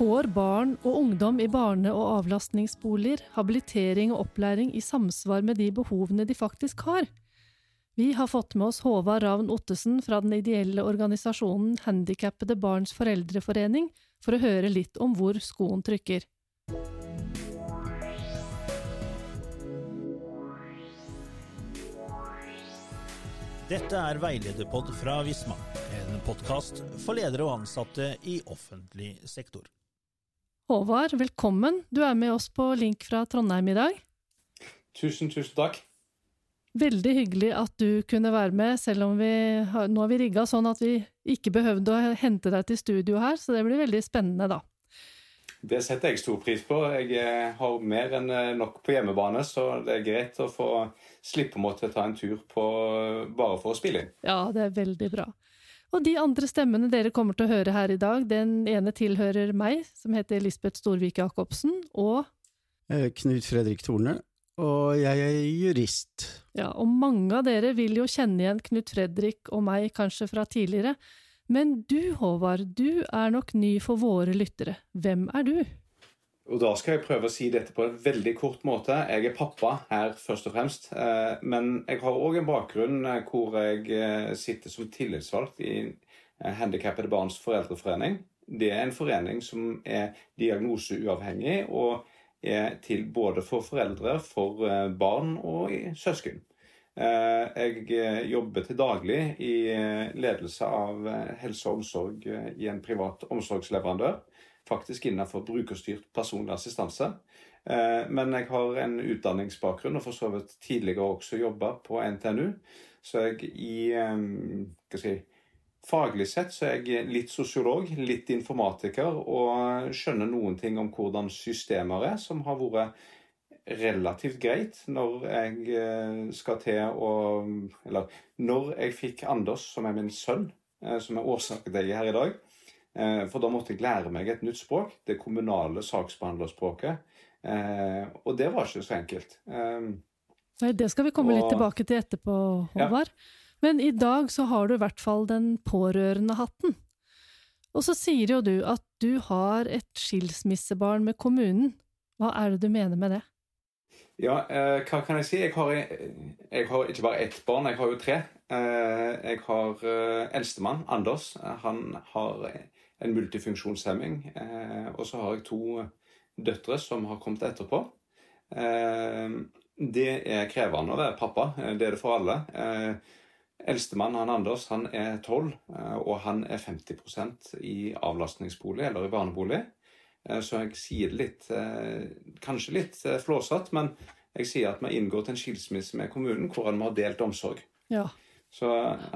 Får barn og ungdom i barne- og avlastningsboliger habilitering og opplæring i samsvar med de behovene de faktisk har? Vi har fått med oss Håvard Ravn Ottesen fra den ideelle organisasjonen Handikappede barns foreldreforening for å høre litt om hvor skoen trykker. Dette er Veilederpod fra Visma, en podkast for ledere og ansatte i offentlig sektor. Håvard, velkommen. Du er med oss på link fra Trondheim i dag. Tusen, tusen takk. Veldig hyggelig at du kunne være med, selv om vi har, nå har vi rigga sånn at vi ikke behøvde å hente deg til studio her, så det blir veldig spennende, da. Det setter jeg stor pris på. Jeg eh, har mer enn eh, nok på hjemmebane, så det er greit å få slippe å måtte ta en tur på, bare for å spille inn. Ja, det er veldig bra. Og de andre stemmene dere kommer til å høre her i dag, den ene tilhører meg, som heter Lisbeth Storvik Jacobsen, og eh, Knut Fredrik Torne, og jeg er jurist. Ja, og mange av dere vil jo kjenne igjen Knut Fredrik og meg kanskje fra tidligere, men du, Håvard, du er nok ny for våre lyttere. Hvem er du? Og Da skal jeg prøve å si dette på en veldig kort måte. Jeg er pappa her, først og fremst. Eh, men jeg har òg en bakgrunn eh, hvor jeg eh, sitter som tillitsvalgt i Handikappede barns foreldreforening. Det er en forening som er diagnoseuavhengig og er til både for foreldre, for barn og søsken. Jeg jobber til daglig i ledelse av helse og omsorg i en privat omsorgsleverandør. Faktisk innenfor brukerstyrt personlig assistanse. Men jeg har en utdanningsbakgrunn og for så vidt tidligere også jobba på NTNU. Så jeg i hva skal jeg, Faglig sett så er jeg litt sosiolog, litt informatiker og skjønner noen ting om hvordan systemer er, som har vært relativt greit når jeg eh, skal til å Eller når jeg fikk Anders, som er min sønn, eh, som er årsaken til jeg er her i dag. Eh, for da måtte jeg lære meg et nytt språk, det kommunale saksbehandlerspråket. Og det var ikke så enkelt. Nei, det skal vi komme og, litt tilbake til etterpå, Håvard. Ja. Men i dag så har du i hvert fall den pårørendehatten. Og så sier jo du at du har et skilsmissebarn med kommunen. Hva er det du mener med det? Ja, eh, hva kan jeg si? Jeg har, jeg har, ikke bare ett barn, jeg har jo tre. Eh, jeg har eh, eldstemann, Anders. Han har en multifunksjonshemming. Eh, og så har jeg to døtre som har kommet etterpå. Eh, det er krevende å være pappa. Eh, det er det for alle. Eldstemann, han Anders, han er 12, og han er 50% i avlastningsbolig eller i barnebolig. Så jeg sier det litt Kanskje litt flåsete, men jeg sier at vi har inngått en skilsmisse med kommunen hvor vi har delt omsorg. Ja. Så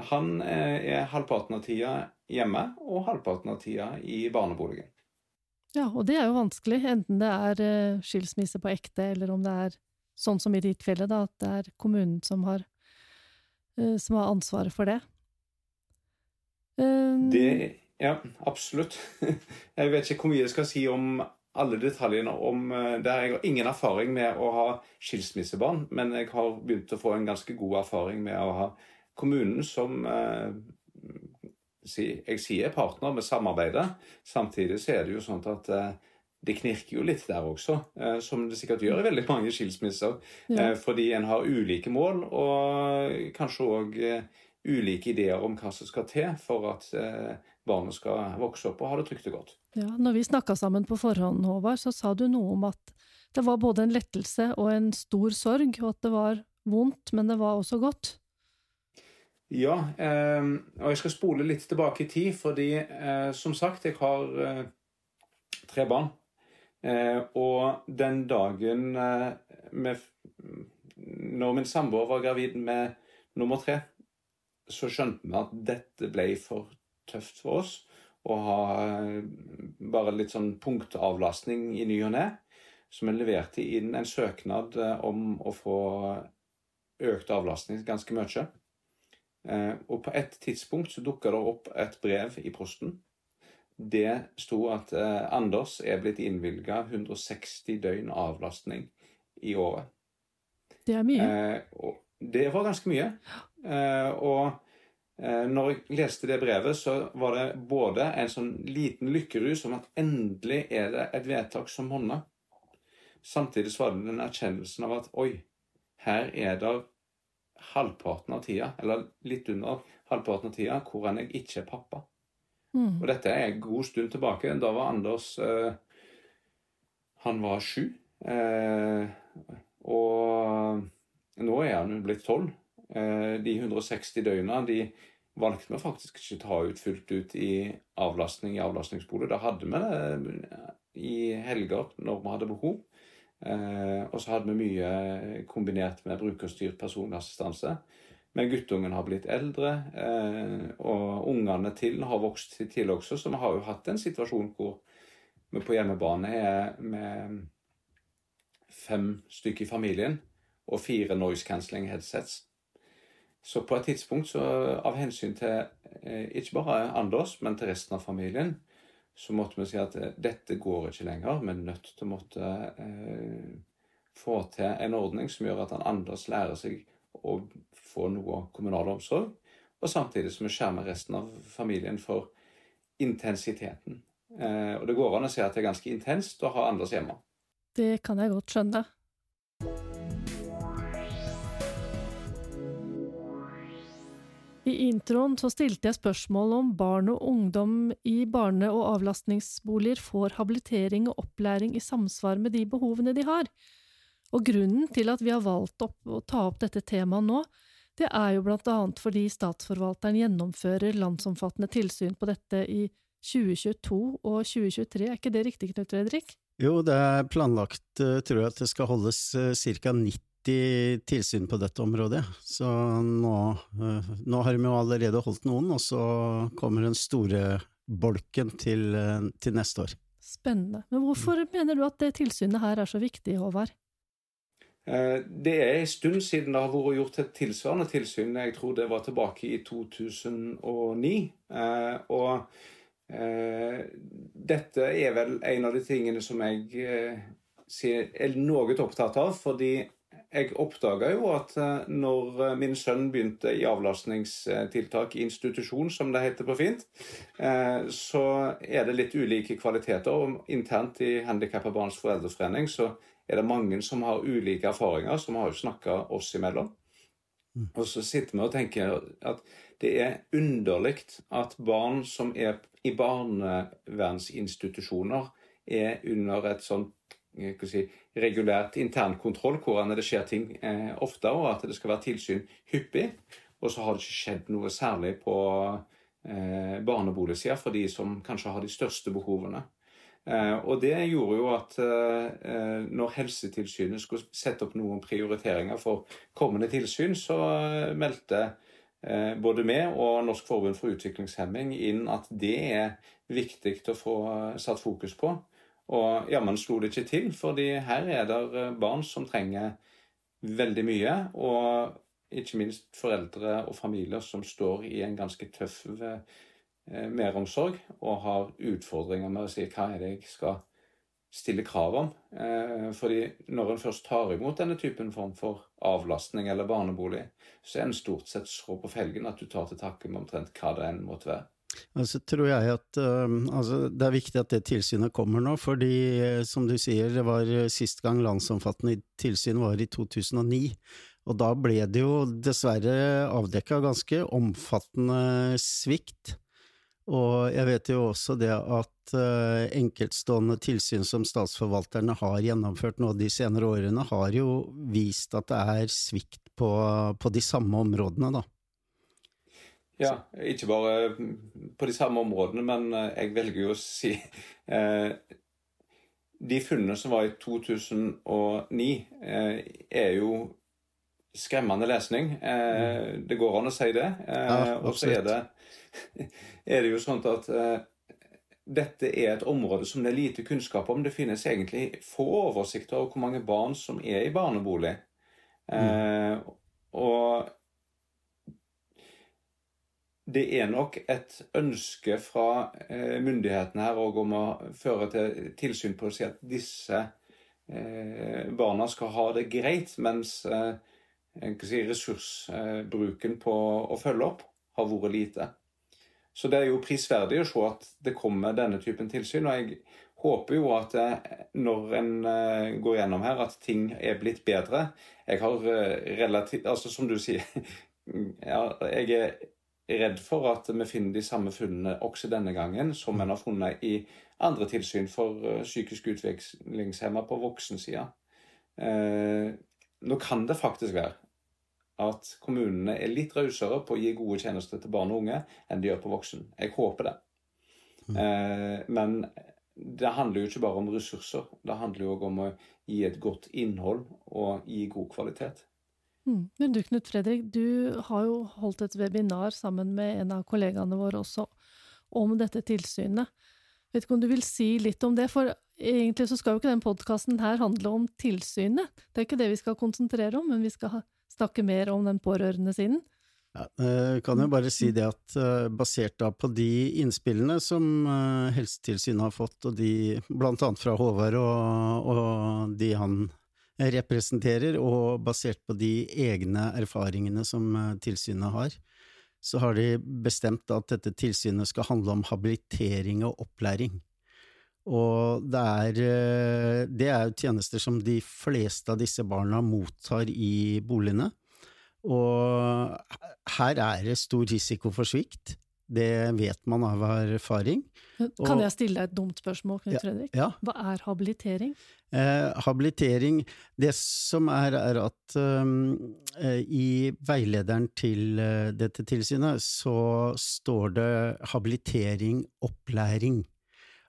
han er halvparten av tida hjemme og halvparten av tida i barneboligen. Ja, og det er jo vanskelig, enten det er skilsmisse på ekte, eller om det er sånn som i ditt felle, da, at det er kommunen som har, som har ansvaret for det. Det ja, absolutt. Jeg vet ikke hvor mye jeg skal si om alle detaljene om eh, det. Jeg har ingen erfaring med å ha skilsmissebarn, men jeg har begynt å få en ganske god erfaring med å ha kommunen som eh, Jeg sier partner, med samarbeidet. Samtidig så er det jo sånn at eh, det knirker jo litt der også, som det sikkert gjør i veldig mange skilsmisser. Ja. Fordi en har ulike mål, og kanskje òg ulike ideer om hva som skal til for at barnet skal vokse opp og ha det trygt og godt. Ja, når vi snakka sammen på forhånd, Håvard, så sa du noe om at det var både en lettelse og en stor sorg, og at det var vondt, men det var også godt. Ja, eh, og jeg skal spole litt tilbake i tid, fordi eh, som sagt, jeg har eh, tre barn. Eh, og den dagen med, Når min samboer var gravid med nummer tre, så skjønte vi at dette ble for tøft for oss å ha bare litt sånn punktavlastning i ny og ne. Så vi leverte inn en søknad om å få økt avlastning ganske mye. Eh, og på et tidspunkt så dukka det opp et brev i posten. Det sto at Anders er blitt innvilga 160 døgn avlastning i året. Det er mye. det var ganske mye. og Eh, når jeg leste det brevet, så var det både en sånn liten lykkerus om at endelig er det et vedtak som monner. Samtidig så var det den erkjennelsen av at oi, her er det halvparten av tida, eller litt under halvparten av tida, hvor jeg ikke er pappa. Mm. Og dette er en god stund tilbake. Da var Anders eh, Han var sju. Eh, og nå er han jo blitt tolv. Eh, de 160 døgna de valgte vi faktisk ikke ta ut fullt ut i avlastning i avlastningsbolig. Da hadde vi det i helger når vi hadde behov. Eh, og så hadde vi mye kombinert med brukerstyrt personlig assistanse. Men guttungen har blitt eldre, eh, og ungene til har vokst til også, så vi har jo hatt en situasjon hvor vi på hjemmebane er med fem stykker i familien og fire noise cancelling headsets. Så på et tidspunkt, så av hensyn til eh, ikke bare Anders, men til resten av familien, så måtte vi si at eh, dette går ikke lenger. Vi er nødt til å måtte eh, få til en ordning som gjør at han Anders lærer seg å få noe kommunal omsorg, og samtidig som vi skjermer resten av familien for intensiteten. Eh, og det går an å si at det er ganske intenst å ha Anders hjemme. Det kan jeg godt skjønne. I introen så stilte jeg spørsmål om barn og ungdom i barne- og avlastningsboliger får habilitering og opplæring i samsvar med de behovene de har. Og grunnen til at vi har valgt å ta opp dette temaet nå, det er jo blant annet fordi statsforvalteren gjennomfører landsomfattende tilsyn på dette i 2022 og 2023, er ikke det riktig, Knut Fredrik? Jo, det er planlagt, eh, tror jeg, at det skal holdes ca. 90 tilsyn på dette området. Så nå, eh, nå har de jo allerede holdt noen, og så kommer den store bolken til, eh, til neste år. Spennende. Men hvorfor mener du at det tilsynet her er så viktig, Håvard? Det er en stund siden det har vært gjort et tilsvarende tilsyn. Jeg tror det var tilbake i 2009. Og dette er vel en av de tingene som jeg er noe opptatt av. Fordi jeg oppdaga jo at når min sønn begynte i avlastningstiltak i institusjon, som det heter på fint, så er det litt ulike kvaliteter. Og internt i Handikappa barns foreldreforening så er det mange som har ulike erfaringer, som har jo snakka oss imellom. Mm. Og så sitter vi og tenker at det er underlig at barn som er i barnevernsinstitusjoner, er under et sånt si, regulært internkontroll, hvordan det skjer ting eh, ofte, og at det skal være tilsyn hyppig. Og så har det ikke skjedd noe særlig på eh, barneboligsida for de som kanskje har de største behovene. Eh, og det gjorde jo at eh, når Helsetilsynet skulle sette opp noen prioriteringer for kommende tilsyn, så eh, meldte eh, både vi og Norsk forbund for utviklingshemming inn at det er viktig å få satt fokus på. Og jammen slo det ikke til, fordi her er det barn som trenger veldig mye. Og ikke minst foreldre og familier som står i en ganske tøff meromsorg og har utfordringer med å si hva er det jeg skal stille krav om. Fordi når en først tar imot denne typen form for avlastning eller barnebolig, så er en stort sett så på felgen at du tar til takke med omtrent hva det enn måtte være. Altså tror jeg at uh, altså, Det er viktig at det tilsynet kommer nå, fordi som du sier, det var sist gang landsomfattende tilsyn var i 2009. Og da ble det jo dessverre avdekka ganske omfattende svikt. Og jeg vet jo også det at uh, enkeltstående tilsyn som statsforvalterne har gjennomført nå de senere årene, har jo vist at det er svikt på, på de samme områdene, da. Ja, ikke bare på de samme områdene, men jeg velger jo å si eh, De funnene som var i 2009, eh, er jo skremmende lesning. Eh, det går an å si det. Ja, og så er det, er det jo sånn at dette er et område som det er lite kunnskap om. Det finnes egentlig få oversikter over hvor mange barn som er i barnebolig. Mm. og det er nok et ønske fra eh, myndighetene her om å føre til tilsyn på å si at disse eh, barna skal ha det greit, mens eh, si, ressursbruken på å følge opp har vært lite. Så det er jo prisverdig å se at det kommer denne typen tilsyn. Og jeg håper jo at når en går gjennom her, at ting er blitt bedre. Jeg har relativt Altså som du sier ja, Jeg er redd for at vi finner de samme funnene også denne gangen som en har funnet i andre tilsyn for psykisk utviklingshemma på voksensida. Eh, nå kan det faktisk være at kommunene er litt rausere på å gi gode tjenester til barn og unge enn de gjør på voksen. Jeg håper det. Mm. Eh, men det handler jo ikke bare om ressurser. Det handler jo òg om å gi et godt innhold og gi god kvalitet. Mm. Men du Knut Fredrik, du har jo holdt et webinar sammen med en av kollegaene våre også om dette tilsynet. Vet ikke om du vil si litt om det, for egentlig så skal jo ikke den podkasten her handle om tilsynet. Det er ikke det vi skal konsentrere om, men vi skal snakke mer om den pårørende siden. Ja, jeg eh, kan jo bare si det at eh, basert da på de innspillene som eh, Helsetilsynet har fått, og de blant annet fra Håvard og, og de han representerer, og basert på de egne erfaringene som tilsynet har, så har de bestemt at dette tilsynet skal handle om habilitering og opplæring. Og det er, eh, det er jo tjenester som de fleste av disse barna mottar i boligene. Og her er det stor risiko for svikt. Det vet man av erfaring. Kan jeg stille deg et dumt spørsmål, Knut Fredrik? Ja. Hva er habilitering? Eh, habilitering Det som er, er at eh, i veilederen til eh, dette tilsynet så står det habilitering, opplæring.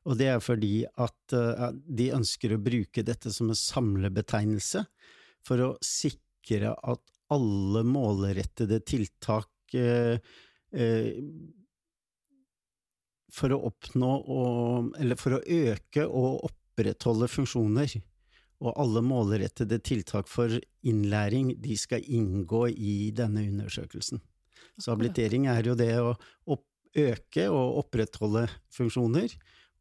Og det er fordi at uh, de ønsker å bruke dette som en samlebetegnelse for å sikre at alle målrettede tiltak uh, uh, for å oppnå og, Eller for å øke og opprettholde funksjoner, og alle målrettede tiltak for innlæring, de skal inngå i denne undersøkelsen. Så habilitering er jo det å øke og opprettholde funksjoner,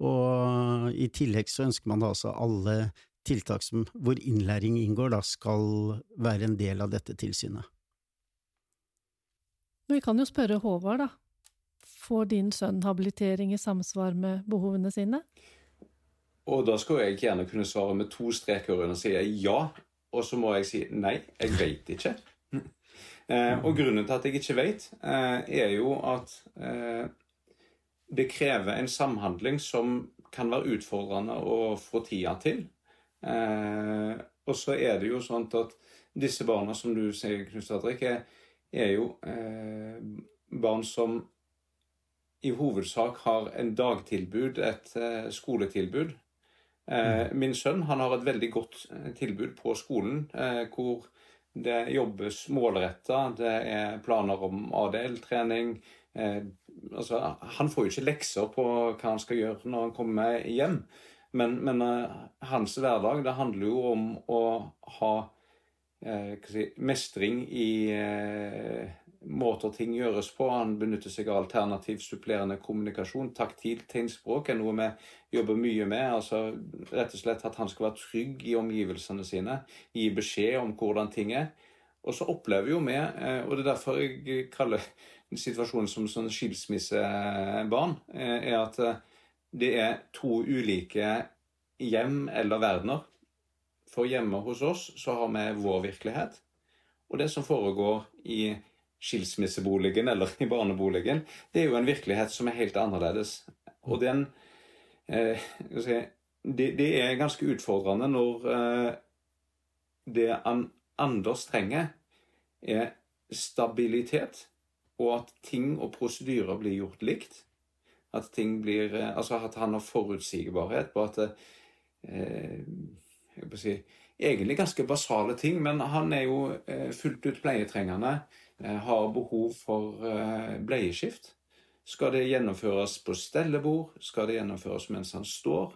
og i tillegg så ønsker man da altså alle tiltak som, hvor innlæring inngår, da skal være en del av dette tilsynet. Vi kan jo spørre Håvard, da. Får din sønn habilitering i samsvar med behovene sine? Og da skal jeg gjerne kunne svare med to streker under og si ja. Og så må jeg si nei, jeg veit ikke. eh, og grunnen til at jeg ikke veit, eh, er jo at eh, det krever en samhandling som kan være utfordrende å få tida til. Og så er det jo sånn at disse barna, som du sier, Knut Stadrik, er, jo barn som i hovedsak har en dagtilbud, et eh, skoletilbud. Eh, mm. min sønn han har et veldig godt eh, tilbud på skolen, hvor det jobbes målretta. Det er planer om ADL-trening, altså, Han får jo ikke lekser på hva han skal gjøre når han kommer hjem, men, men hans hverdag det handler jo om å ha si, mestring i måter ting gjøres på. Han benytter seg av alternativ supplerende kommunikasjon. Taktil tegnspråk er noe vi jobber mye med. altså Rett og slett at han skal være trygg i omgivelsene sine. Gi beskjed om hvordan ting er. Og så opplever jo vi, og det er derfor jeg kaller situasjonen som sånn skilsmissebarn, eh, er at eh, det er to ulike hjem eller verdener. For hjemme hos oss så har vi vår virkelighet. Og det som foregår i skilsmisseboligen eller i barneboligen, det er jo en virkelighet som er helt annerledes. Og den eh, si, det, det, er ganske utfordrende når eh, det Anders trenger, er stabilitet og at ting og prosedyrer blir gjort likt. At ting blir eh, Altså at han har forutsigbarhet på at eh, si, Egentlig ganske basale ting, men han er jo eh, fullt ut pleietrengende. Eh, har behov for eh, bleieskift. Skal det gjennomføres på stellebord? Skal det gjennomføres mens han står?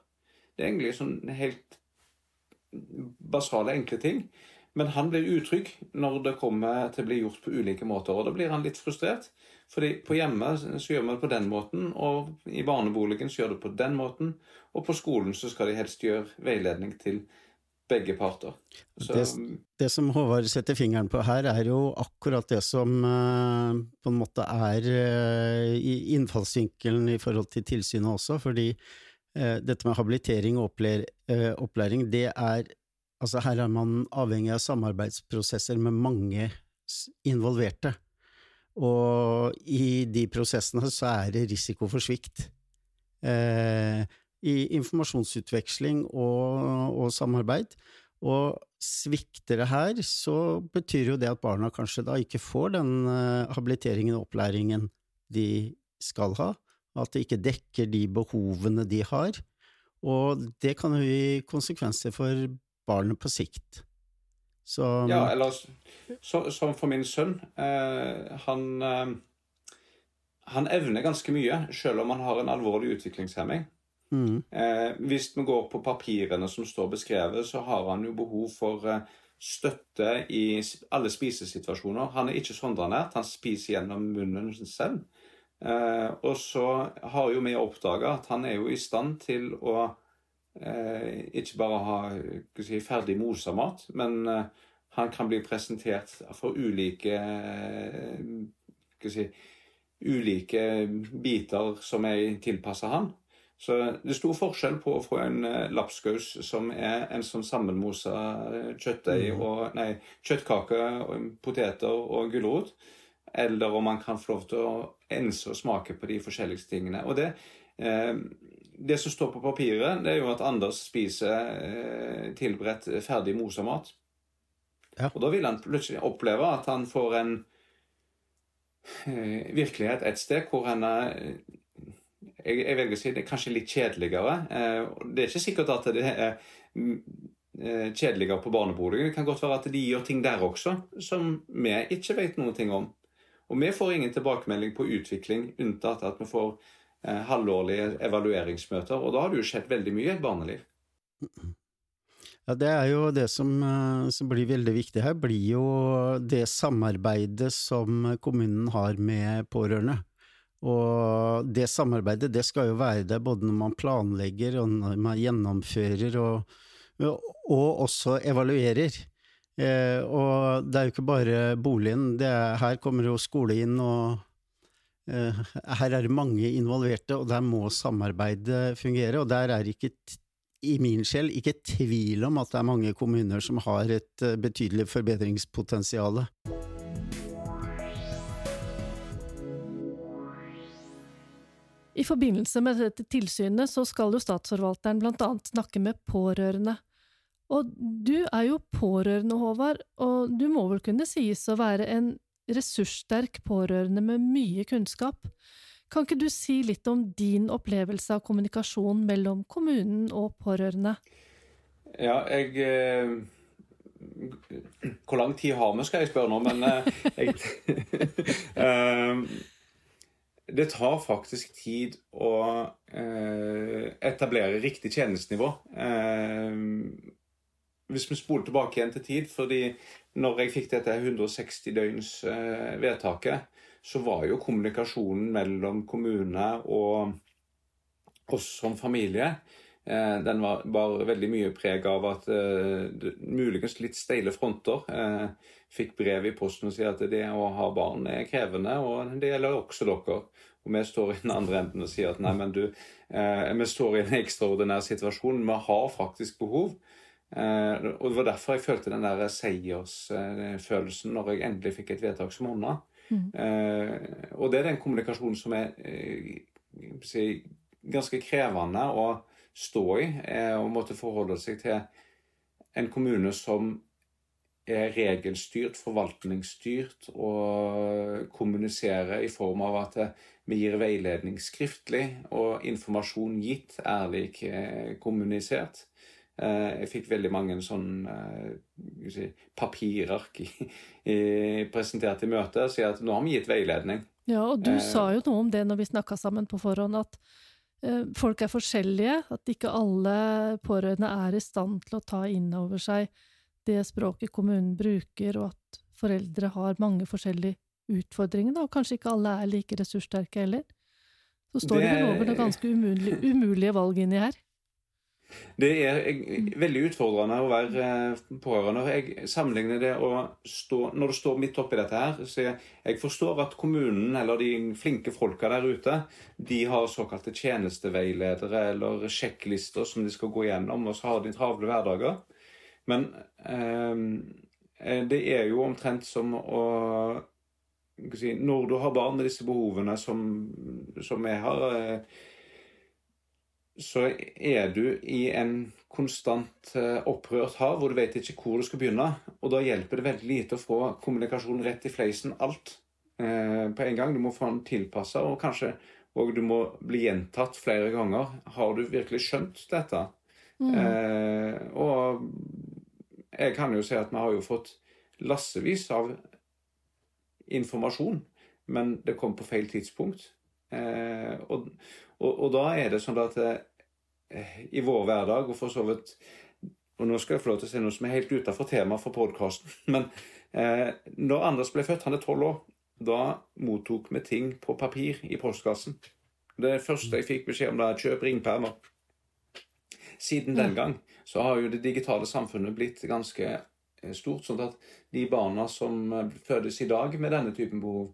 Det er egentlig sånn helt basale, enkle ting. Men han blir utrygg når det kommer til å bli gjort på ulike måter. Og da blir han litt frustrert. Fordi på hjemme så gjør man det på den måten, og i barneboligen så gjør det på den måten. Og på skolen så skal de helst gjøre veiledning til begge parter. Så, det, det, som Håvard setter fingeren på her, er jo akkurat det som uh, på en måte er i innfallsvinkelen i forhold til tilsynet også, fordi uh, dette med habilitering og opplæring, det er Altså, her er man avhengig av samarbeidsprosesser med mange involverte, og i de prosessene så er det risiko for svikt. Eh, i informasjonsutveksling og, og, samarbeid. Og svikter det her, så betyr jo det at barna kanskje da ikke får den uh, habiliteringen og opplæringen de skal ha, at det ikke dekker de behovene de har, og det kan jo gi konsekvenser for barnet på sikt. Så Ja, eller som for min sønn. Eh, han eh, han evner ganske mye, selv om han har en alvorlig utviklingshemming. Mm. Eh, hvis vi går på papirene som står beskrevet, så har han jo behov for eh, støtte i alle spisesituasjoner. Han er ikke sondranært, han spiser gjennom munnen selv. Eh, og så har jo vi oppdaga at han er jo i stand til å ikke bare ha si, ferdig mosa mat, men han kan bli presentert for ulike si, ulike biter som er tilpassa han. Så det er stor forskjell på å få en uh, lapskaus som er en sånn sammenmosa eh, kjøttdeig mm. og Nei, kjøttkake, og poteter og gulrot, eller om man kan få lov til å ense og smake på de forskjelligste tingene. Og det, eh, det som står på papiret, det er jo at Anders spiser eh, tilberedt ferdig mosa mat. Ja. Og da vil han plutselig oppleve at han får en virkelighet et sted hvor han er jeg, jeg velger å si det er kanskje litt kjedeligere. Eh, det er ikke sikkert at det er mm, eh, kjedeligere på barneboligen. Det kan godt være at de gjør ting der også som vi ikke vet ting om. Og vi får ingen tilbakemelding på utvikling, unntatt at vi får eh, halvårlige evalueringsmøter. Og da har det jo skjedd veldig mye i et barneliv. Ja, Det er jo det som, som, blir veldig viktig her, blir jo det samarbeidet som kommunen har med pårørende. Og det samarbeidet det skal jo være der både når man planlegger og når man gjennomfører og, og også evaluerer. Eh, og det er jo ikke bare boligen, er, her kommer jo skole inn, og eh, her er det mange involverte, og der må samarbeidet fungere. Og der er ikke i min sjel ikke tvil om at det er mange kommuner som har et eh, betydelig forbedringspotensial. I forbindelse med dette tilsynet så skal jo statsforvalteren blant annet snakke med pårørende. Og du er jo pårørende, Håvard, og du må vel kunne sies å være en ressurssterk pårørende med mye kunnskap. Kan ikke du si litt om din opplevelse av kommunikasjon mellom kommunen og pårørende? Ja, jeg eh, Hvor lang tid har vi, skal jeg spørre nå, men eh, jeg eh, det tar faktisk tid å eh, etablere riktig tjenestenivå. Eh, hvis vi spoler tilbake igjen til tid, fordi når jeg fikk dette 160 døgns eh, vedtaket, så var jo kommunikasjonen mellom kommune og oss som familie eh, den var, var, veldig mye preg av at uh, muligens litt steile fronter. Uh, fikk brev i posten og sier at det å ha barn er krevende, og det gjelder også dere. Og vi står i den andre enden og sier at nei, men du, eh, vi står i en ekstraordinær situasjon. Vi har faktisk behov. Eh, og Det var derfor jeg følte den der seiersfølelsen når jeg endelig fikk et vedtak som hånda. Mm. Eh, og det er den kommunikasjonen som er eh, ganske krevende å stå i, eh, og måtte forholde seg til en kommune som er regelstyrt, forvaltningsstyrt og kommuniserer i form av at vi gir veiledning skriftlig og informasjon gitt, ærlig kommunisert. Eh, jeg fikk veldig mange sånne eh, si, presentert i møtet og sier at nå har vi gitt veiledning. Ja, og du eh, sa jo noe om det når vi snakka sammen på forhånd, at eh, folk er forskjellige, at ikke alle pårørende er i stand til å ta inn over seg det språket kommunen bruker, og at foreldre har mange forskjellige utfordringer, da, og kanskje ikke alle er like ressurssterke heller. Så står det vel over noen ganske umulige, umulige valg inni her. Det er veldig utfordrende å være eh, pårørende. Jeg sammenligner det å stå Når du står midt oppi dette her, så jeg, jeg forstår at kommunen eller de flinke folka der ute, de har såkalte tjenesteveiledere eller sjekklister som de skal gå gjennom, og så har de travle hverdager. Men eh, det er jo omtrent som å si, Når du har barn med disse behovene som, som jeg har eh, så er du i en konstant eh, opprørt hav hvor du vet ikke hvor du skal begynne. Og da hjelper det veldig lite å få kommunikasjon rett i fleisen, alt, eh, på en gang. Du må få den tilpassa, og kanskje og du må bli gjentatt flere ganger. Har du virkelig skjønt dette? Mm. Eh, og jeg kan jo si at vi har jo fått lassevis av informasjon, men det kom på feil tidspunkt. Eh, og, og, og, da er det sånn at Eh, i vår hverdag, og for så vidt Og nå skal jeg få lov til å si noe som er helt utenfor temaet for podkasten. Men eh, når Anders ble født, han er tolv år, da mottok vi ting på papir i postkassen. Det første jeg fikk beskjed om, da kjøp ringpermer. Siden den gang så har jo det digitale samfunnet blitt ganske eh, stort. sånn at de barna som eh, fødes i dag med denne typen behov,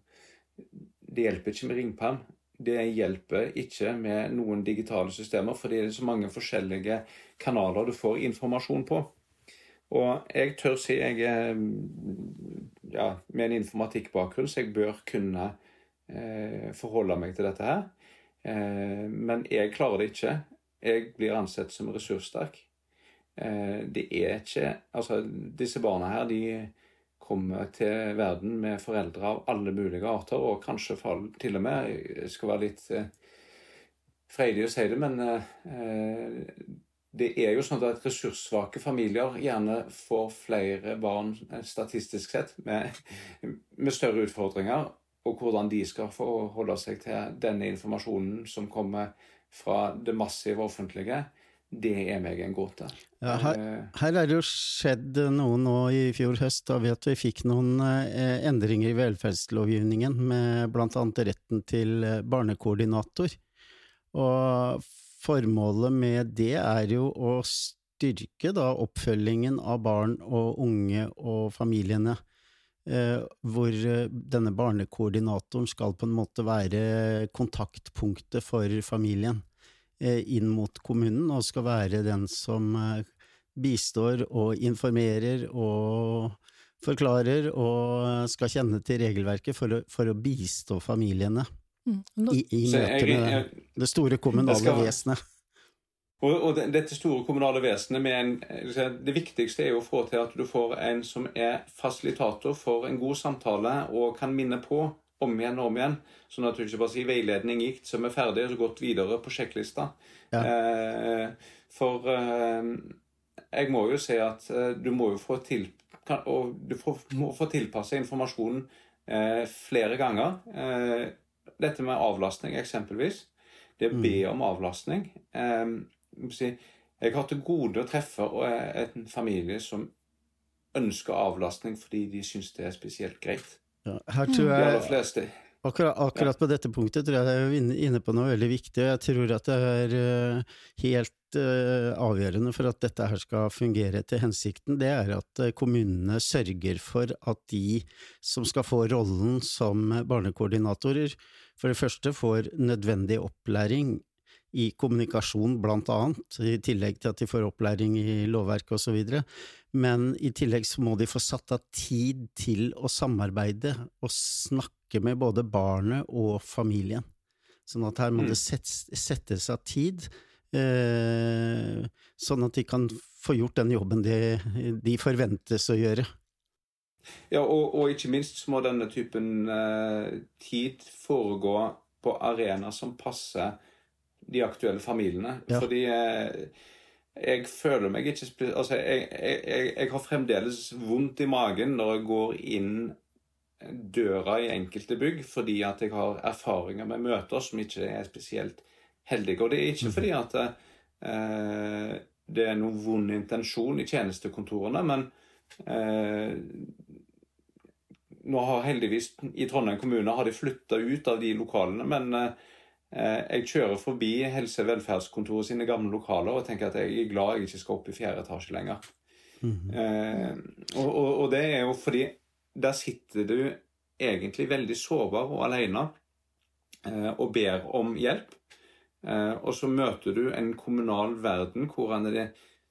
det hjelper ikke med ringperm det hjelper ikke med noen digitale systemer, fordi det er så mange forskjellige kanaler du får informasjon på. Og jeg tør si jeg er ja, med en informatikkbakgrunn, så jeg bør kunne eh, forholde meg til dette her. Eh, men jeg klarer det ikke. Jeg blir ansett som ressurssterk. Eh, det er ikke Altså, disse barna her, de kommer til verden med foreldre av alle mulige arter, og kanskje til og med Jeg skal være litt eh, freidig å si det, men eh, det er jo sånn at ressurssvake familier gjerne får flere barn statistisk sett med, med større utfordringer, og hvordan de skal forholde seg til denne informasjonen som kommer fra det massive offentlige det er meg en gåte. Ja, her, eh, her, er det jo skjedd noe nå i fjor høst, da vi at vi fikk noen eh, endringer i velferdslovgivningen, med annet retten til eh, barnekoordinator. Og formålet med det er jo å styrke da oppfølgingen av barn og unge og familiene. Eh, hvor eh, denne barnekoordinatoren skal på en måte være kontaktpunktet for familien. Eh, inn mot kommunen, og skal være den som eh, bistår og informerer og forklarer og skal kjenne til regelverket for å, for å bistå familiene mm. i, i møte med det store kommunale vesenet. Og, og, dette store kommunale vesenet med en, Det viktigste er jo å få til at du får en som er fasilitator for en god samtale og kan minne på om igjen og om igjen. Sånn at du ikke bare sier 'veiledning gikk, så vi er ferdige', og så gått videre på sjekklista. Ja. Eh, for eh, jeg må jo si at eh, du må jo få til kan, Og du får, må få tilpasse informasjonen eh, flere ganger. Eh, dette med avlastning, eksempelvis. Det å be mm. om avlastning. Eh, jeg har til gode å treffe en familie som ønsker avlastning fordi de syns det er spesielt greit. Ja, her tror jeg, akkurat, akkurat, på dette punktet tror jeg det er inne på noe veldig viktig. Jeg tror at det er eh, helt uh, avgjørende for at dette her skal fungere til hensikten. Det er at uh, kommunene sørger for at de som skal få rollen som barnekoordinatorer, for det første får nødvendig opplæring i kommunikasjon, blant annet, i tillegg til at de får opplæring i lovverket osv. Men i tillegg så må de få satt av tid til å samarbeide og snakke med både barnet og familien. Sånn at her må mm. det settes av tid, eh, sånn at de kan få gjort den jobben de, de forventes å gjøre. Ja, og, og, ikke minst så må denne typen eh, tid foregå på arenaer som passer de aktuelle familiene. Ja. Fordi eh, jeg føler meg ikke Altså, jeg, jeg, jeg, har fremdeles vondt i magen når jeg går inn døra i enkelte bygg fordi at jeg har erfaringer med møter som ikke er spesielt heldige. Og det er ikke mhm. fordi at eh, det er noen vond intensjon i tjenestekontorene, men eh, nå har heldigvis i Trondheim kommune har de flytta ut av de lokalene, men eh, Eh, jeg kjører forbi helse- og velferdskontoret sine gamle lokaler og tenker at jeg er glad jeg ikke skal opp i fjerde etasje lenger. Mm -hmm. og, og, og det er jo fordi der sitter du egentlig veldig sårbar og alene eh, og ber om hjelp. Eh, og så møter du en kommunal verden hvor han er det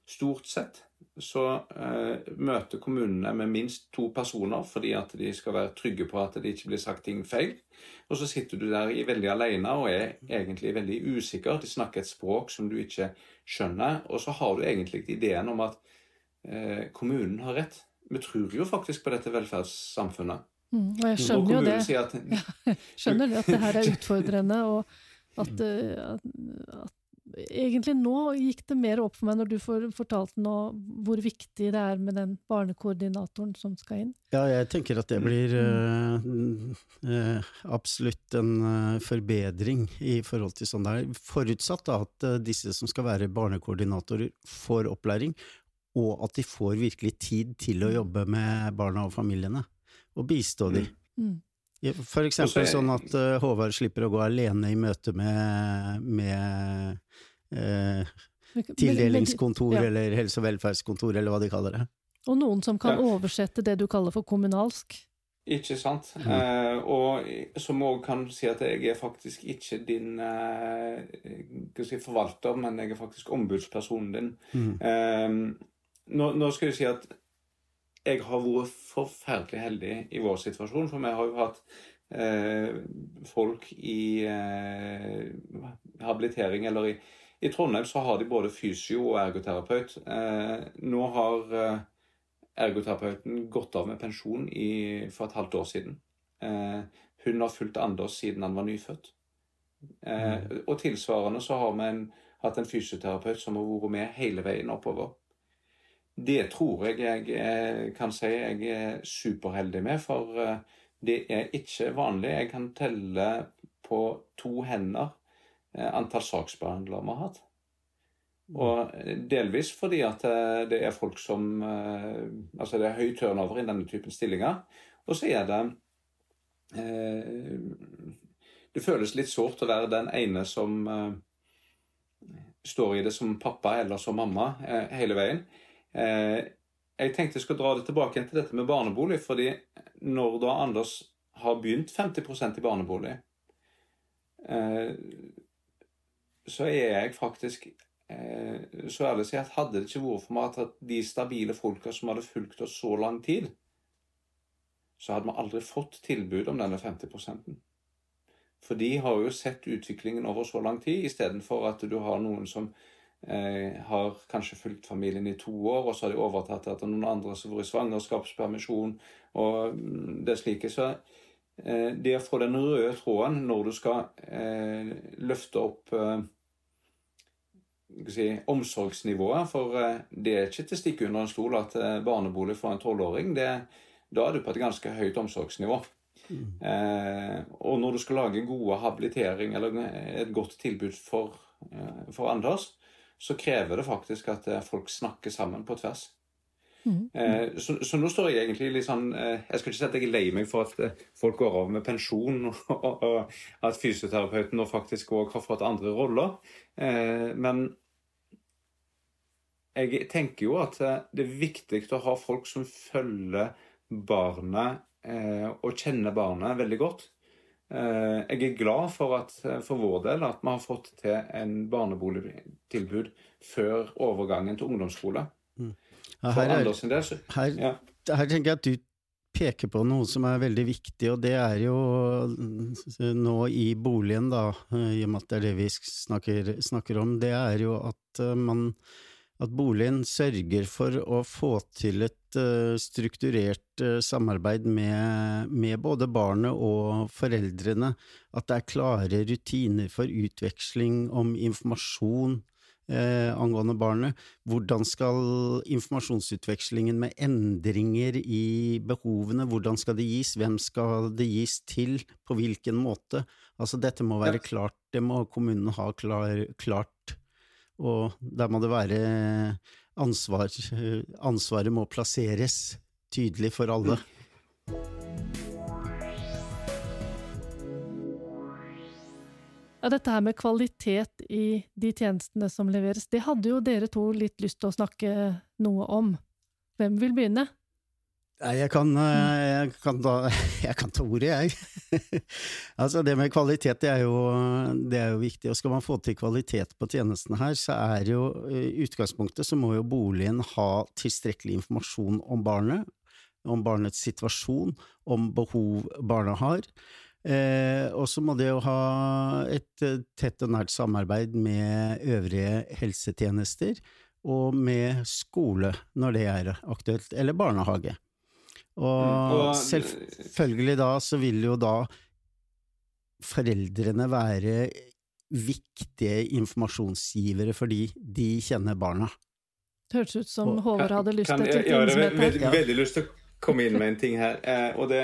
stort sett så eh, møter kommunene med minst to personer fordi at de skal være trygge på at det ikke blir sagt ting feil. Og så sitter du der i veldig alene og er egentlig veldig usikker. De snakker et språk som du ikke skjønner. Og så har du egentlig ideen om at eh, kommunen har rett. Vi tror jo faktisk på dette velferdssamfunnet. Mm, og jeg skjønner jo det. sier at skjønner det at det her er utfordrende, og at, eh, at, at Egentlig nå gikk det mer opp for meg når du fortalte nå hvor viktig det er med den barnekoordinatoren som skal inn. Ja, jeg tenker at det blir øh, øh, absolutt en øh, forbedring i forhold til sånn det er. Forutsatt da at disse som skal være barnekoordinatorer får opplæring, og at de får virkelig tid til å jobbe med barna og familiene, og bistå dem. Mm. Ja, For eksempel sånn at Håvard slipper å gå alene i møte med, med eh, Men- tildelingskontor ja. eller helse- og velferdskontor, eller hva de kaller det. Og noen som kan Ja. oversette det du kaller for kommunalsk. Ikke sant? Eh, og som òg kan si at jeg er faktisk ikke din eh, jeg si forvalter, men jeg er faktisk ombudspersonen din. Mm. Eh, nå, nå skal jeg si at jeg har vært forferdelig heldig i vår situasjon, for vi har jo hatt eh, folk i eh, habilitering, eller i, i Trondheim så har de både fysio og ergoterapeut. Eh, nå har eh, ergoterapeuten gått av med pensjon i, for et halvt år siden. Eh, hun har fulgt Anders siden han var nyfødt. Mm. og tilsvarende så har vi en, hatt en fysioterapeut som har vært med hele veien oppover. Det tror jeg jeg kan si jeg er superheldig med, for det er ikke vanlig. Jeg kan telle på to hender antall saksbehandlere vi har hatt. Og delvis fordi at eh, det er folk som eh, Altså det er høy turnover i denne typen stillinger. Og så er det eh, Det føles litt sårt å være den ene som eh, står i det som pappa eller som mamma eh, hele veien. Eh, jeg tenkte jeg skulle dra det tilbake til dette med barnebolig, fordi når da Anders har begynt 50% i barnebolig, eh, så er jeg faktisk eh, så ærlig å si at hadde det ikke vært for meg at de stabile folka som hadde fulgt oss så lang tid, så hadde vi aldri fått tilbud om denne 50% For de har jo sett utviklingen over så lang tid, istedenfor at du har noen som eh, har kanskje fulgt familien i to år, og så har de overtatt etter noen andre som har vært i svangerskapspermisjon og mm, det slike. Så eh, det å få den røde tråden når du skal eh, løfte opp eh, si, omsorgsnivået. For eh, det er ikke til å stikke under en stol at eh, barnebolig for en tolvåring, det- da er du på et ganske høyt omsorgsnivå. Eh, og når du skal lage gode habilitering eller et godt tilbud for, eh, for Anders, så krever det faktisk at eh, folk snakker sammen på tvers. Mm. Eh, så, så nå står jeg egentlig litt sånn eh, Jeg skal ikke si at jeg er lei meg for at eh, folk går av med pensjon, og, og, og at fysioterapeuten nå faktisk òg har fått andre roller. Eh, men jeg tenker jo at eh, det er viktig å ha folk som følger barnet eh, og kjenner barnet veldig godt. Eh, jeg er glad for at eh, for vår del at vi har fått til en barneboligtilbud før overgangen til ungdomsskole. Ja, For her, er, del så her, ja. her tenker jeg at du peker på noe som er veldig viktig, og det er jo mm, nå i boligen, da, i og med at det er det vi snakker, snakker om, det er jo at eh, man at boligen sørger for å få til et eh, strukturert eh, samarbeid med, med både barnet og foreldrene, at det er klare rutiner for utveksling om informasjon eh, angående barnet. Hvordan skal informasjonsutvekslingen med endringer i behovene, hvordan skal det gis, hvem skal det gis til, på hvilken måte? Altså dette må være klart, det må kommunen ha klar, klart, og der må det være ansvar, ansvaret må plasseres tydelig for alle. Ja, dette her med kvalitet i de tjenestene som leveres, det hadde jo dere to litt lyst til å snakke noe om. Hvem vil begynne? Nei, jeg kan, eh, jeg kan, da, jeg kan ta ordet, jeg. altså, det med kvalitet, det er, jo, det er, jo, viktig. Og skal man få til kvalitet på tjenestene her, så er jo i utgangspunktet så må jo boligen ha tilstrekkelig informasjon om barnet, om barnets situasjon, om behov barnet har. Eh, og så må det jo ha et eh, tett og nært samarbeid med øvrige helsetjenester, og med skole når det er aktuelt, eller barnehage. Og, mm, selvfølgelig da så vil jo da foreldrene være viktige informasjonsgivere fordi de kjenner barna. Det hørtes ut som Håvard hadde lyst til et Ja, jeg har veldig, veldig lyst til å komme inn med en ting her. Eh, og det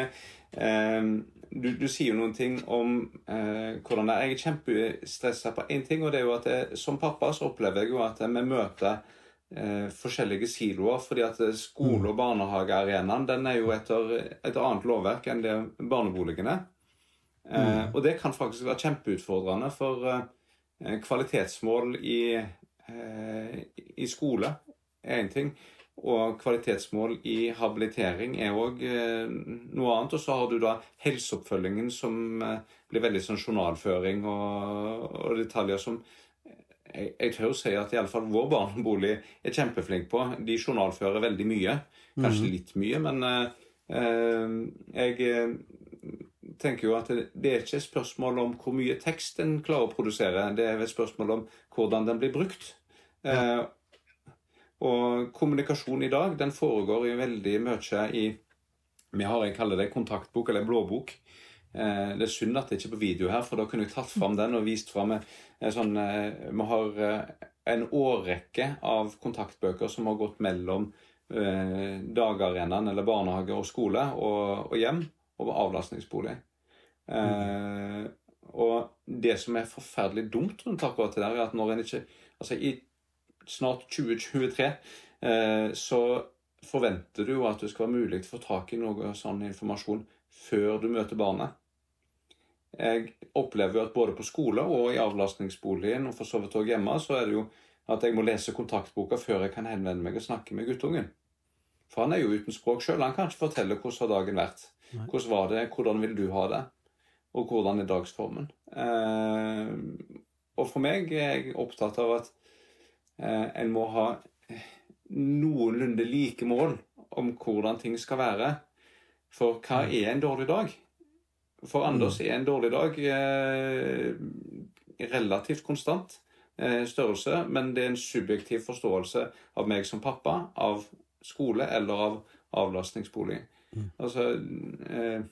eh, du, du, sier jo noen ting om eh, hvordan det er. Jeg er kjempestressa på én ting, og det er jo at jeg, som pappa så opplever jeg jo at vi møter eh, forskjellige siloer. fordi at skole- og barnehagearenaen den er jo etter et annet lovverk enn det barneboligene. Eh, mm. Og det kan faktisk være kjempeutfordrende for eh, kvalitetsmål i, eh, i skole er én ting. Og kvalitetsmål i habilitering er òg eh, noe annet. Og så har du da helseoppfølgingen som eh, blir veldig sånn journalføring og, og detaljer som jeg, jeg tør si at iallfall vår barnebolig er kjempeflink på. De journalfører veldig mye. Kanskje mhm. litt mye, men eh, jeg eh, tenker jo at det, det er ikke et spørsmål om hvor mye tekst en klarer å produsere. Det er et spørsmål om hvordan den blir brukt. Eh, og kommunikasjon i dag den foregår jo veldig mye i Vi har jeg kaller det kontaktbok eller blåbok. Eh, det er synd at det ikke er på video her, for da kunne jeg tatt fram den og vist fram sånn eh, Vi har eh, en årrekke av kontaktbøker som har gått mellom dagarenaen eller barnehage og skole og, og hjem og avlastningsbolig. Mm. og det som er forferdelig dumt rundt akkurat det der, er at når en ikke Altså, i snart 2023 så forventer du jo at det skal være mulig å få tak i noe sånn informasjon før du møter barnet. Jeg opplever jo at både på skole og i avlastningsboligen, og for så vidt òg hjemme, så er det jo at jeg må lese kontaktboka før jeg kan henvende meg og snakke med guttungen. For han er jo uten språk sjøl. Han kan ikke fortelle hvordan har dagen vært. Hvordan var det, hvordan vil du ha det, og hvordan er dagsformen. Eh, og for meg er jeg opptatt av at eh, en må ha noenlunde like mål om hvordan ting skal være. For hva er en dårlig dag? For Anders mm. er en dårlig dag eh, relativt konstant eh, størrelse, men det er en subjektiv forståelse av meg som pappa, av skole eller av avlastningsbolig. Mm. Altså eh,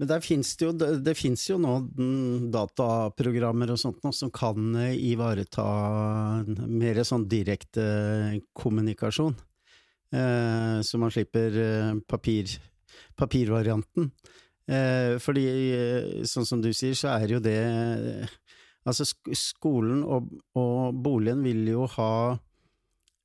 men der finnes det, jo, det finnes jo nå dataprogrammer og sånt nå, som kan eh, ivareta mer sånn direkte kommunikasjon. Eh, så man slipper papir, papirvarianten. Eh, fordi, eh, sånn som du sier, så er jo det Altså, skolen og, og boligen vil jo ha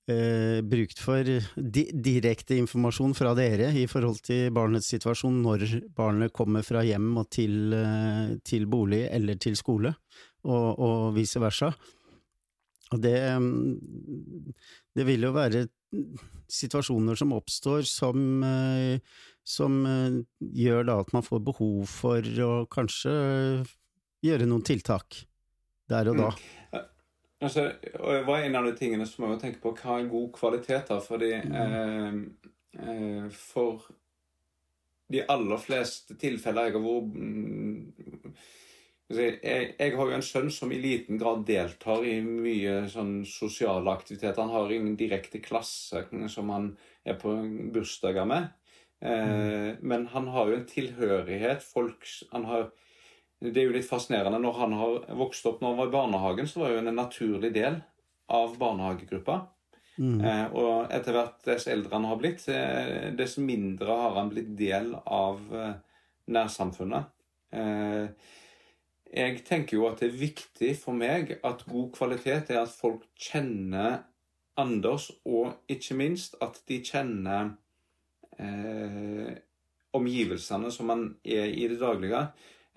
eh, brukt for di direkte informasjon fra dere i forhold til barnets situasjon når barnet kommer fra hjem og til, eh, til bolig eller til skole, og, og vice versa. Og det, det vil jo være situasjoner som oppstår som eh, som eh, gjør da at man får behov for å kanskje gjøre noen tiltak der og da. Mm. Altså, og Hva er en av de tingene som må tenke på? Hva er god kvalitet? da? Fordi mm. eh, eh, For de aller fleste tilfeller jeg har vært mm, altså, jeg, jeg, har jo en sønn som i liten grad deltar i mye sånn sosiale aktiviteter. Han har ingen direkte klasse som han er på bursdager med. Eh, men han har jo en tilhørighet. Folk, har, det er jo litt fascinerende. Når han har vokst opp når han var i barnehagen, så var jo han en naturlig del av barnehagegruppa. Mm. Eh, og etter hvert dess eldre han har blitt, eh, dess mindre har han blitt del av eh, nærsamfunnet. Eh, jeg tenker jo at det er viktig for meg at god kvalitet er at folk kjenner Anders, og ikke minst at de kjenner eh, omgivelsene som man er i det daglige.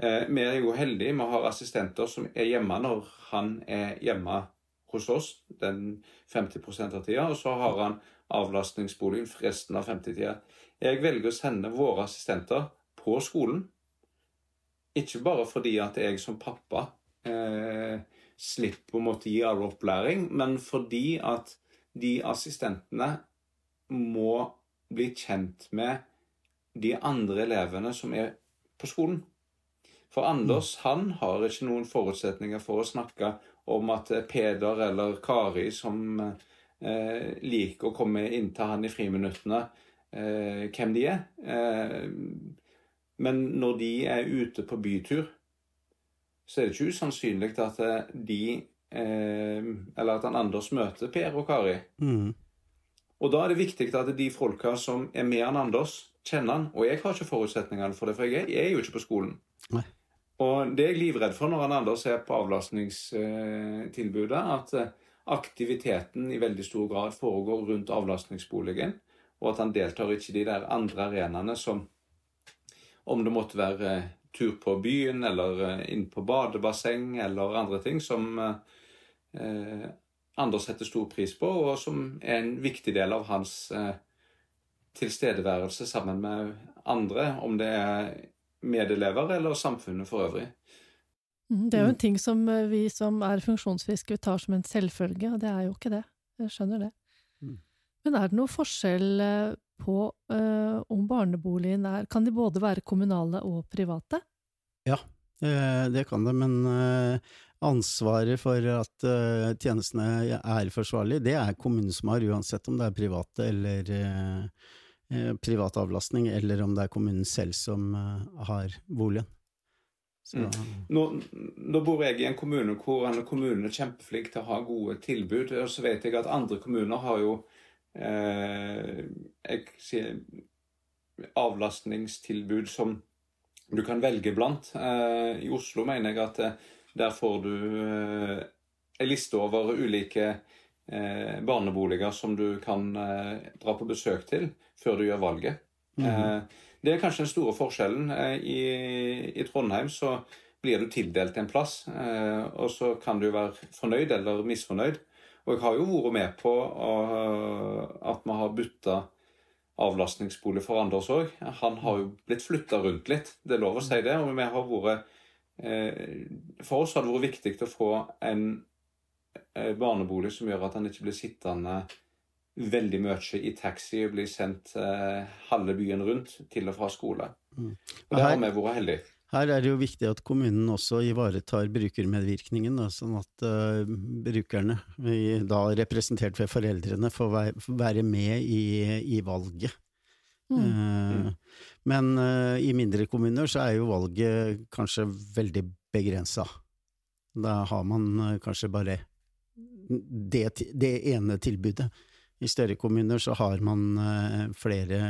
Eh, vi er jo heldige. Vi har assistenter som er hjemme når han er hjemme hos oss den 50% av tida, og så har han avlastningsboligen for resten av 50-tida. Jeg velger å sende våre assistenter på skolen. Ikke bare fordi at jeg som pappa eh, slipper å måtte gi all opplæring, men fordi at de assistentene må bli kjent med de andre elevene som er på skolen. For Anders han har ikke noen forutsetninger for å snakke om at Peder eller Kari som eh, liker å komme inn til han i friminuttene, eh, hvem de er. Eh, men når de er ute på bytur, så er det ikke usannsynlig at eh, de eh, Eller at han Anders møter Per og Kari. Mm. Og da er det viktig at de folka som er med han Anders, kjenner han. Og jeg har ikke forutsetningene for det, for jeg er, jo ikke på skolen. Nei. Og det er jeg livredd for når han Anders er på avlastningstilbudet, at eh, aktiviteten i veldig stor grad foregår rundt avlastningsboligen, og at han deltar ikke i de der andre arenaene som Om det måtte være eh, tur på byen, eller eh, inn på badebasseng, eller andre ting som eh, Anders setter stor pris på, og som er en viktig del av hans eh, tilstedeværelse sammen med andre, om det er medelever eller samfunnet for øvrig. Mm, Det er jo en ting som eh, vi som er funksjonsfriske tar som en selvfølge, og det er jo ikke det. Jeg skjønner det. Mm. Men er det noe forskjell eh, på eh, om barneboligen er Kan de både være kommunale og private? Ja, Det kan det, men ansvaret for at uh, tjenestene er forsvarlige, det er kommunen som har, uansett om det er private eller eh, privat avlastning, eller om det er kommunen selv som uh, har boligen. Så, Nå, nå bor jeg i en kommune hvor en kommune er kjempeflink til å ha gode tilbud. Og så vet jeg at andre kommuner har jo eh, avlastningstilbud som du kan velge blant. Eh, I Oslo mener jeg at eh, der får du eh, en liste over ulike eh, barneboliger som du kan eh, dra på besøk til før du gjør valget. Mhm. Eh, det er kanskje den store forskjellen. Eh, I, I Trondheim så blir du tildelt en plass, eh, og så kan du være fornøyd eller misfornøyd. Og jeg har jo vært med på at vi har bytta avlastningsbolig for Anders òg. Han har jo blitt flytta rundt litt, det er lov å si det. Og vi har vært eh, For oss har det vært viktig å få en eh, barnebolig som gjør at han ikke blir sittende veldig mye i taxi og blir sendt eh, halve byen rundt til og fra skole. Mm. Og der har vi vært heldige. Her er det jo viktig at kommunen også ivaretar brukermedvirkningen, da, sånn at uh, brukerne, da representert ved foreldrene, får være med i, i valget. Mm. Eh, men eh, i mindre kommuner så er jo valget kanskje veldig begrensa. Da har man eh, kanskje bare det, det ene tilbudet. I større kommuner så har man flere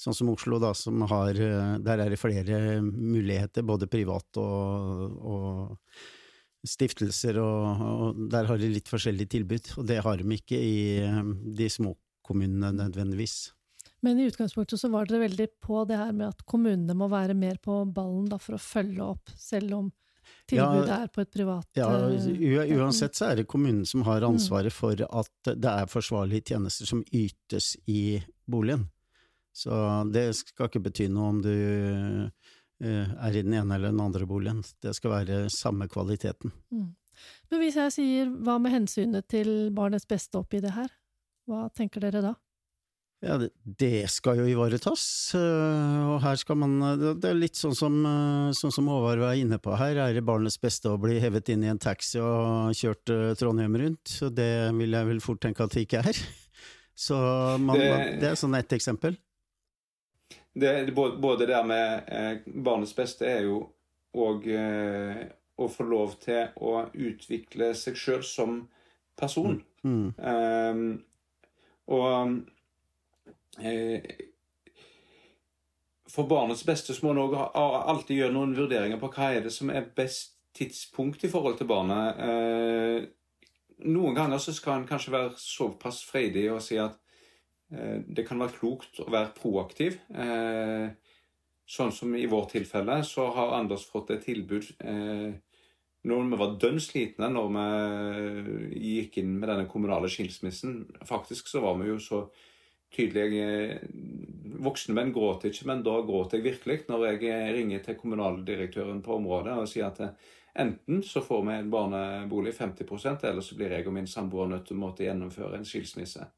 Sånn som Oslo, da, som har Der er det flere muligheter, både privat og, og stiftelser, og, og der har de litt forskjellige tilbud. Og det har de ikke i de små kommunene nødvendigvis. Men i utgangspunktet så var dere veldig på det her med at kommunene må være mer på ballen da, for å følge opp, selv om tilbudet Ja, er på et privat Ja, eh, Uansett så er det kommunen som Mm. har ansvaret for at det er forsvarlige tjenester som ytes i boligen. Så det skal ikke bety noe om du eh, er i den ene eller den andre boligen. Det skal være samme kvaliteten. Mm. Men hvis jeg sier hva med hensynet til barnets beste oppi det her, hva tenker dere da? Ja, det, det skal jo ivaretas, eh, og her skal man Det det er litt sånn som, eh, sånn som Håvard var inne på her. Er det barnets beste å bli hevet inn i en taxi og kjørt eh, Trondheim rundt? Så det vil jeg vel fort tenke at det ikke er. Så man, Det- det er sånn ett eksempel. Det, både både det med eh, barnets beste er jo òg eh, å få lov til å utvikle seg sjøl som person. Mm. Um, og eh, For barnets beste så må en alltid gjøre noen vurderinger på hva er det som er best tidspunkt i forhold til barnet. Eh, noen ganger så skal en kanskje være såpass freidig og si at eh, det kan være klokt å være proaktiv. Eh, sånn som i vårt tilfelle, så har Anders fått et tilbud eh, når vi var dønn slitne når vi gikk inn med denne kommunale skilsmissen. Faktisk så var vi jo så tydelige Voksne menn gråter ikke, men da gråter jeg virkelig når jeg ringer til kommunaldirektøren på området og sier at enten så får vi en barnebolig 50% eller så blir jeg og min samboer nødt til å måtte gjennomføre en skilsmisse.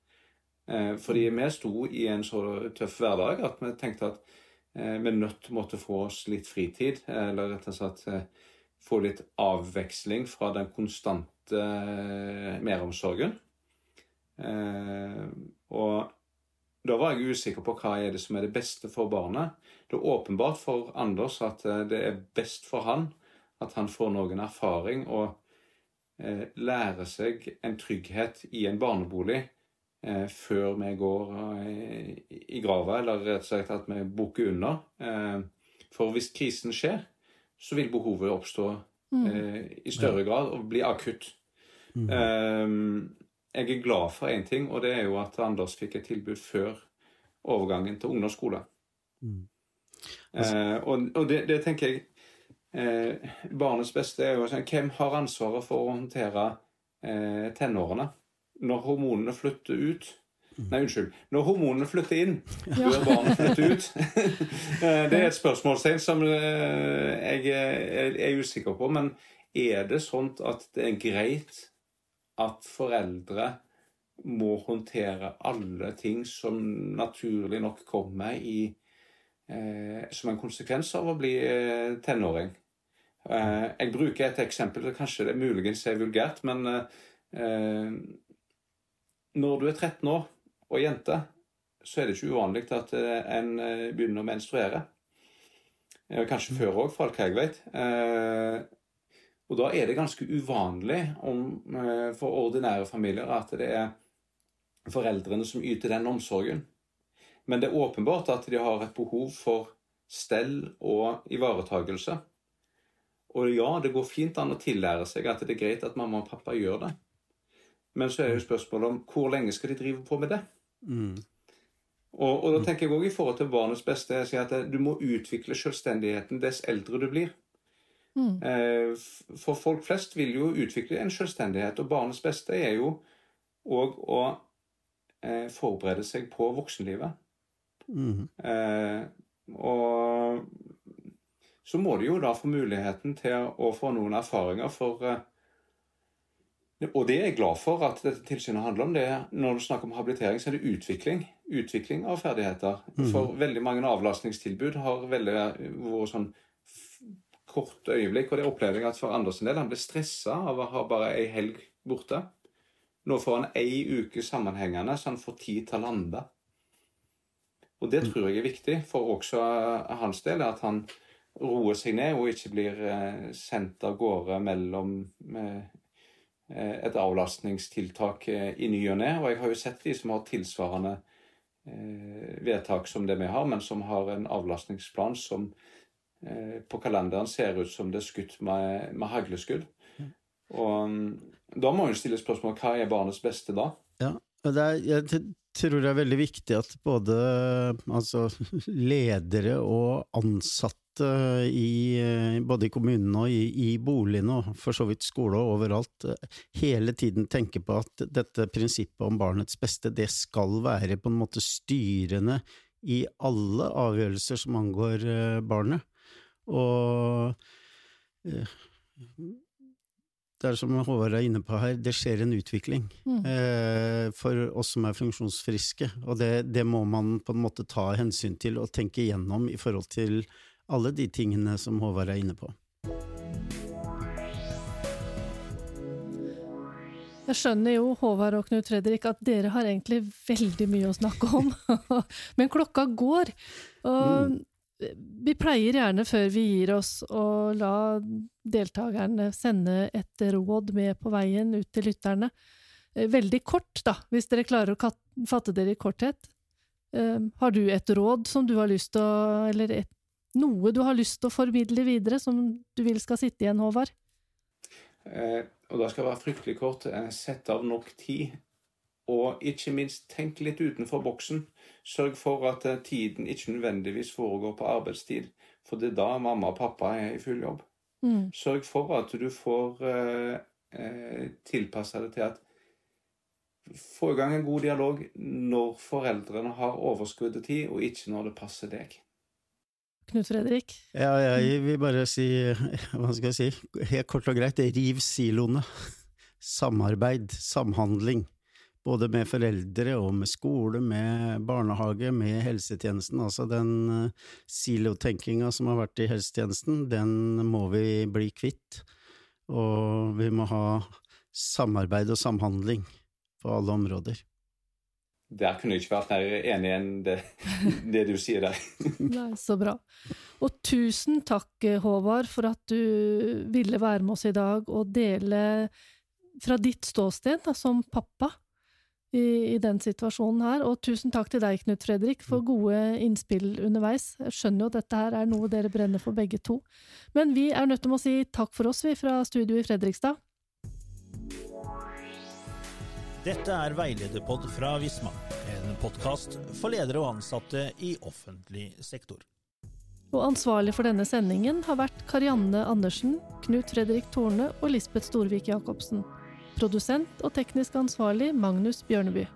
Eh, fordi vi sto i en så tøff hverdag at vi tenkte at eh, vi nødt til måtte få oss litt fritid. Eller rett og slett eh, få litt avveksling fra den konstante meromsorgen. Da var jeg usikker på hva er det som er det beste for barnet. Det er åpenbart for Anders at det er best for han at han får noen erfaring og lærer seg en trygghet i en barnebolig eh, før vi går eh, i grava, eller rett og slett at vi bukker under. Eh, for hvis krisen skjer, så vil behovet oppstå mm. eh, i større grad og bli akutt. Mm. Eh, jeg er glad for én ting, og det er jo at Anders fikk et tilbud før overgangen til ungdomsskole. Mm. Altså, og, og det, det, tenker jeg Barnets beste er jo sånn Hvem har ansvaret for å håndtere tenårene? når hormonene flytter ut mm. Nei, unnskyld. Når hormonene flytter inn, bør barnet flytte ut? Eh, det er et spørsmålstegn som eh, jeg er usikker på. Men er det sånn at det er greit at foreldre må håndtere alle ting som naturlig nok kommer i eh, som en konsekvens av å bli eh, tenåring? Eh, jeg bruker et eksempel, kanskje det muligens er vulgært, men eh, når du er 13 år og jente, så er det ikke uvanlig at eh, en eh, begynner å menstruere. Kanskje mm. før òg, for alt hva jeg vet. Og da er det ganske uvanlig om, for ordinære familier at det er foreldrene som yter den omsorgen. Men det er åpenbart at de har et behov for stell og ivaretagelse. Og ja, det går fint an å tillære seg at det er greit at mamma og pappa gjør det. Men så er det jo spørsmålet om hvor lenge skal de drive på med det? Mm. Og, og, da tenker jeg òg i forhold til barnets beste jeg sier at du må utvikle selvstendigheten dess eldre du blir. Mm. Eh, for folk flest vil jo utvikle en selvstendighet, og barnets beste er jo òg å eh, forberede seg på voksenlivet. Mm. Eh, og så må de jo da få muligheten til å få noen erfaringer, for og det er jeg glad for at dette tilsynet handler om. det. Når du snakker om habilitering, så er det utvikling. Utvikling av ferdigheter. Mm. For veldig mange avlastningstilbud har veldig vært sånn kort øyeblikk. Og det opplevde jeg at for Anders del, han blir stressa av å ha bare ei helg borte. Nå får han ei uke sammenhengende, så han får tid til å lande. Og det tror jeg er viktig for også hans del, at han roer seg ned og ikke blir eh, sendt av gårde mellom eh, Eh, et avlastningstiltak eh, i ny og ne. Og jeg har jo sett de som har tilsvarende eh, vedtak som det vi har, men som har en avlastningsplan som på kalenderen ser ut som det er skutt med, med hagleskudd. Og mm, da må en stille spørsmål hva er barnets beste da? Ja, er, jeg tror det er veldig viktig at både altså, ledere og ansatte i, eh, både i kommunene og i, i boligene, og for så vidt skole og overalt, eh, hele tiden tenke på at dette prinsippet om barnets beste, det skal være på en måte styrende i alle avgjørelser som angår eh, barnet. Og det er som Håvard er inne på her, det skjer en utvikling mm. eh, for oss som er funksjonsfriske, og det, det, må man på en måte ta hensyn til og tenke igjennom i forhold til alle de tingene som Håvard er inne på. Jeg skjønner jo, Håvard og Knut Fredrik, at dere har egentlig veldig mye å snakke om. Men klokka går. Og mm. Vi pleier gjerne før vi gir oss å la deltakerne sende et råd med på veien ut til lytterne. Eh, veldig kort, da, hvis dere klarer å fatte dere i korthet. Eh, har du et råd som du har lyst til å Eller et noe du har lyst til å formidle videre, som du vil skal sitte igjen, Håvard? Eh, og da skal jeg være fryktelig kort. Sett av nok tid Og ikke minst, tenk litt utenfor boksen. Sørg for at eh, tiden ikke nødvendigvis foregår på arbeidstid, for det er da mamma og pappa er i full jobb. Mm. Sørg for at du får eh, eh, tilpassa det til at Få i gang en god dialog når foreldrene har overskudd og tid, og ikke når det passer deg. Knut Fredrik? Ja, jeg vil bare si, hva skal jeg si, helt kort og greit, riv siloene. Samarbeid, samhandling. Både med foreldre og med skole, med barnehage, med helsetjenesten. Altså den uh, silotenkinga som har vært i helsetjenesten, den må vi bli kvitt. Og vi må ha samarbeid og samhandling på alle områder. Der kunne jeg ikke vært mer enig enn det, det du sier der. Nei, så bra. Og tusen takk, Håvard, for at du ville være med oss i dag og dele fra ditt ståsted da, som pappa i, i, den situasjonen her. Og tusen takk til deg, Knut Fredrik, for gode innspill underveis. Jeg skjønner jo at dette her er noe dere brenner for begge to. Men vi er nødt til å si takk for oss, vi, fra studio i Fredrikstad. Dette er Veilederpod fra Visma, en podkast for ledere og ansatte i offentlig sektor. Og ansvarlig for denne sendingen har vært Karianne Andersen, Knut Fredrik Torne og Lisbeth Storvik Jacobsen. Produsent og teknisk ansvarlig Magnus Bjørneby.